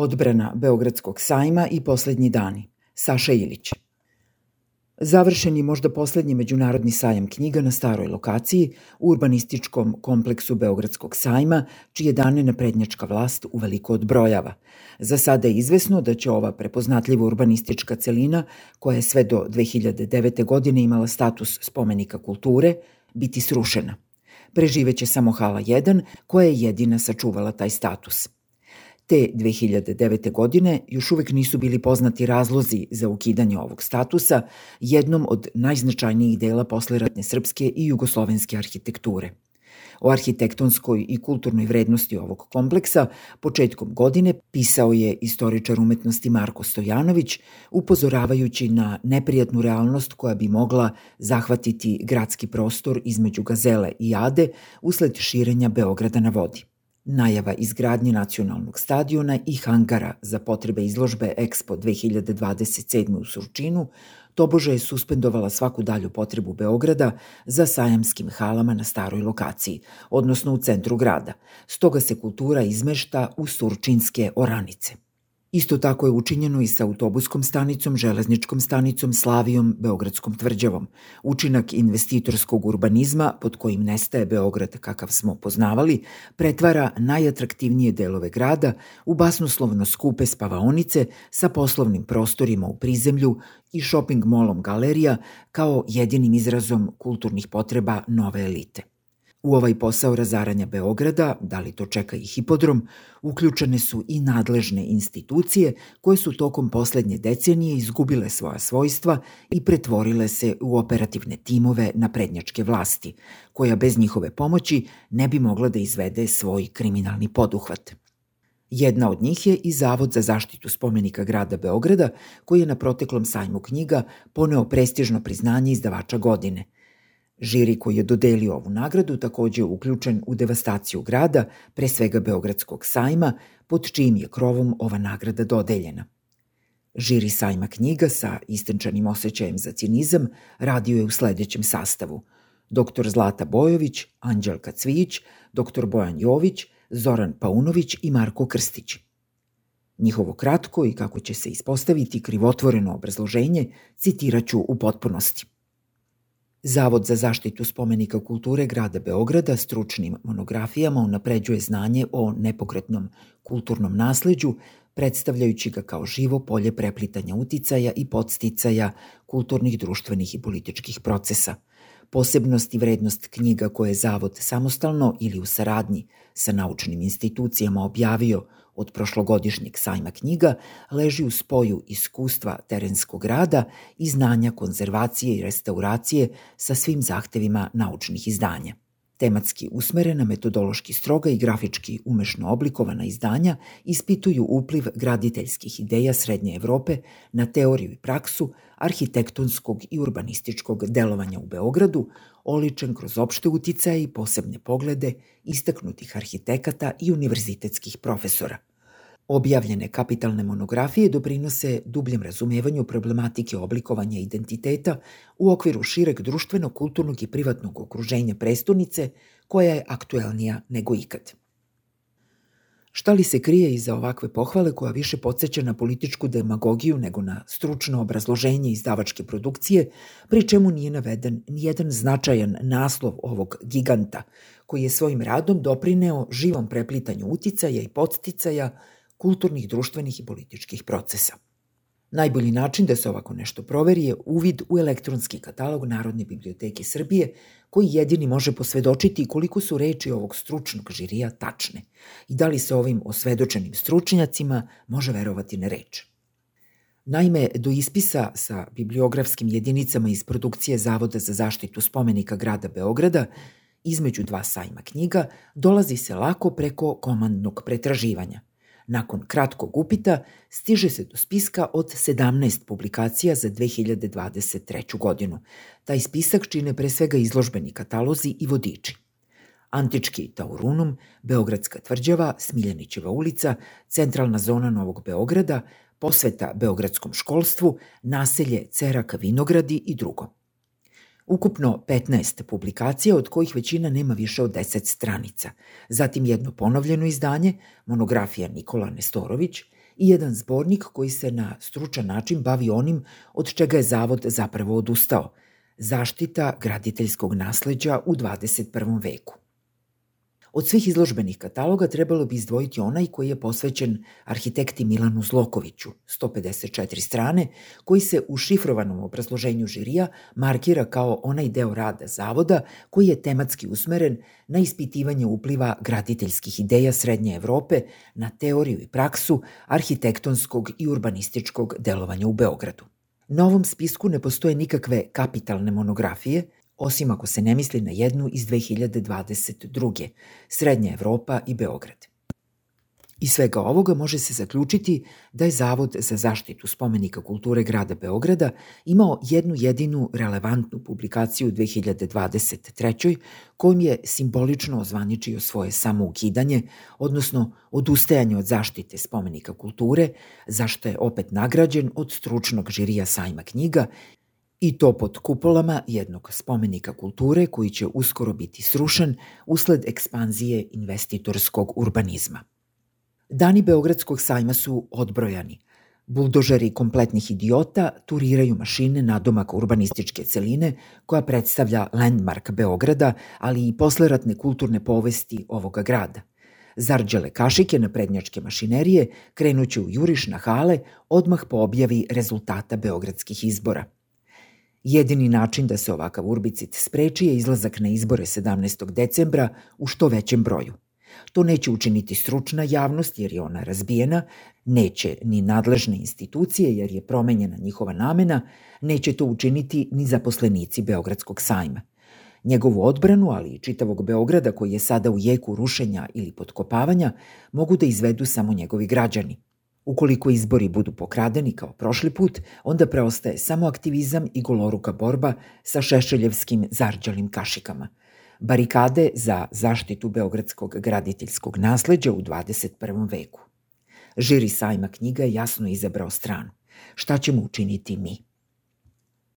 Odbrana Beogradskog sajma i poslednji dani. Saša Ilić. Završen je možda poslednji međunarodni sajam knjiga na staroj lokaciji u urbanističkom kompleksu Beogradskog sajma, čije dane naprednjačka vlast uveliko odbrojava. Za sada je izvesno da će ova prepoznatljiva urbanistička celina, koja je sve do 2009. godine imala status spomenika kulture, biti srušena. Preživeće samo Hala 1, koja je jedina sačuvala taj status – Te 2009. godine još uvek nisu bili poznati razlozi za ukidanje ovog statusa, jednom od najznačajnijih dela posleratne srpske i jugoslovenske arhitekture. O arhitektonskoj i kulturnoj vrednosti ovog kompleksa početkom godine pisao je istoričar umetnosti Marko Stojanović, upozoravajući na neprijatnu realnost koja bi mogla zahvatiti gradski prostor između Gazele i Ade usled širenja Beograda na vodi. Najava izgradnje nacionalnog stadiona i hangara za potrebe izložbe Expo 2027. u Surčinu tobože je suspendovala svaku dalju potrebu Beograda za sajamskim halama na staroj lokaciji, odnosno u centru grada. Stoga se kultura izmešta u surčinske oranice. Isto tako je učinjeno i sa autobuskom stanicom, železničkom stanicom, Slavijom, Beogradskom tvrđavom. Učinak investitorskog urbanizma, pod kojim nestaje Beograd kakav smo poznavali, pretvara najatraktivnije delove grada u basnoslovno skupe spavaonice sa poslovnim prostorima u prizemlju i shopping molom galerija kao jedinim izrazom kulturnih potreba nove elite. U ovaj posao razaranja Beograda, da li to čeka i hipodrom, uključene su i nadležne institucije koje su tokom poslednje decenije izgubile svoja svojstva i pretvorile se u operativne timove na prednjačke vlasti, koja bez njihove pomoći ne bi mogla da izvede svoj kriminalni poduhvat. Jedna od njih je i Zavod za zaštitu spomenika grada Beograda, koji je na proteklom sajmu knjiga poneo prestižno priznanje izdavača godine – Žiri koji je dodelio ovu nagradu takođe je uključen u devastaciju grada, pre svega Beogradskog sajma, pod čijim je krovom ova nagrada dodeljena. Žiri sajma knjiga sa istenčanim osjećajem za cinizam radio je u sledećem sastavu. Dr. Zlata Bojović, Anđelka Cvijić, dr. Bojan Jović, Zoran Paunović i Marko Krstić. Njihovo kratko i kako će se ispostaviti krivotvoreno obrazloženje citiraću u potpunosti – Zavod za zaštitu spomenika kulture grada Beograda stručnim monografijama unapređuje znanje o nepokretnom kulturnom nasleđu, predstavljajući ga kao živo polje preplitanja uticaja i podsticaja kulturnih, društvenih i političkih procesa. Posebnost i vrednost knjiga koje je Zavod samostalno ili u saradnji sa naučnim institucijama objavio – od prošlogodišnjeg sajma knjiga leži u spoju iskustva terenskog rada i znanja konzervacije i restauracije sa svim zahtevima naučnih izdanja. Tematski usmerena, metodološki stroga i grafički umešno oblikovana izdanja ispituju upliv graditeljskih ideja Srednje Evrope na teoriju i praksu arhitektonskog i urbanističkog delovanja u Beogradu, oličen kroz opšte uticaje i posebne poglede istaknutih arhitekata i univerzitetskih profesora. Objavljene kapitalne monografije doprinose dubljem razumevanju problematike oblikovanja identiteta u okviru šireg društvenog, kulturnog i privatnog okruženja prestonice, koja je aktuelnija nego ikad. Šta li se krije iza ovakve pohvale koja više podsjeća na političku demagogiju nego na stručno obrazloženje izdavačke produkcije, pri čemu nije naveden nijedan značajan naslov ovog giganta, koji je svojim radom doprineo živom preplitanju uticaja i podsticaja kulturnih, društvenih i političkih procesa. Najbolji način da se ovako nešto proveri je uvid u elektronski katalog Narodne biblioteke Srbije, koji jedini može posvedočiti koliko su reči ovog stručnog žirija tačne i da li se ovim osvedočenim stručnjacima može verovati na reč. Naime, do ispisa sa bibliografskim jedinicama iz produkcije Zavoda za zaštitu spomenika grada Beograda između dva sajma knjiga dolazi se lako preko komandnog pretraživanja. Nakon kratkog upita stiže se do spiska od 17 publikacija za 2023. godinu. Taj spisak čine pre svega izložbeni katalozi i vodiči. Antički Taurunum, Beogradska tvrđava, Smiljanićeva ulica, centralna zona Novog Beograda, posveta Beogradskom školstvu, naselje Ceraka Vinogradi i drugo. Ukupno 15 publikacija, od kojih većina nema više od 10 stranica. Zatim jedno ponovljeno izdanje, monografija Nikola Nestorović i jedan zbornik koji se na stručan način bavi onim od čega je Zavod zapravo odustao – zaštita graditeljskog nasleđa u 21. veku. Od svih izložbenih kataloga trebalo bi izdvojiti onaj koji je posvećen arhitekti Milanu Zlokoviću, 154 strane, koji se u šifrovanom obrazloženju žirija markira kao onaj deo rada zavoda koji je tematski usmeren na ispitivanje upliva graditeljskih ideja Srednje Evrope na teoriju i praksu arhitektonskog i urbanističkog delovanja u Beogradu. Na ovom spisku ne postoje nikakve kapitalne monografije, osim ako se ne misli na jednu iz 2022. Srednja Evropa i Beograd. Iz svega ovoga može se zaključiti da je Zavod za zaštitu spomenika kulture grada Beograda imao jednu jedinu relevantnu publikaciju u 2023. kojim je simbolično ozvaničio svoje samoukidanje, odnosno odustajanje od zaštite spomenika kulture, zašto je opet nagrađen od stručnog žirija sajma knjiga i to pod kupolama jednog spomenika kulture koji će uskoro biti srušen usled ekspanzije investitorskog urbanizma. Dani Beogradskog sajma su odbrojani. Buldožeri kompletnih idiota turiraju mašine na domak urbanističke celine koja predstavlja landmark Beograda, ali i posleratne kulturne povesti ovoga grada. Zarđale kašike na prednjačke mašinerije krenuće u juriš na hale odmah po objavi rezultata beogradskih izbora. Jedini način da se ovakav urbicit spreči je izlazak na izbore 17. decembra u što većem broju – To neće učiniti stručna javnost jer je ona razbijena, neće ni nadležne institucije jer je promenjena njihova namena, neće to učiniti ni zaposlenici Beogradskog sajma. Njegovu odbranu, ali i čitavog Beograda koji je sada u jeku rušenja ili potkopavanja, mogu da izvedu samo njegovi građani. Ukoliko izbori budu pokradeni kao prošli put, onda preostaje samo aktivizam i goloruka borba sa šešeljevskim zarđalim kašikama – barikade za zaštitu beogradskog graditeljskog nasleđa u 21. veku. Žiri sajma knjiga jasno izabrao stranu. Šta ćemo učiniti mi?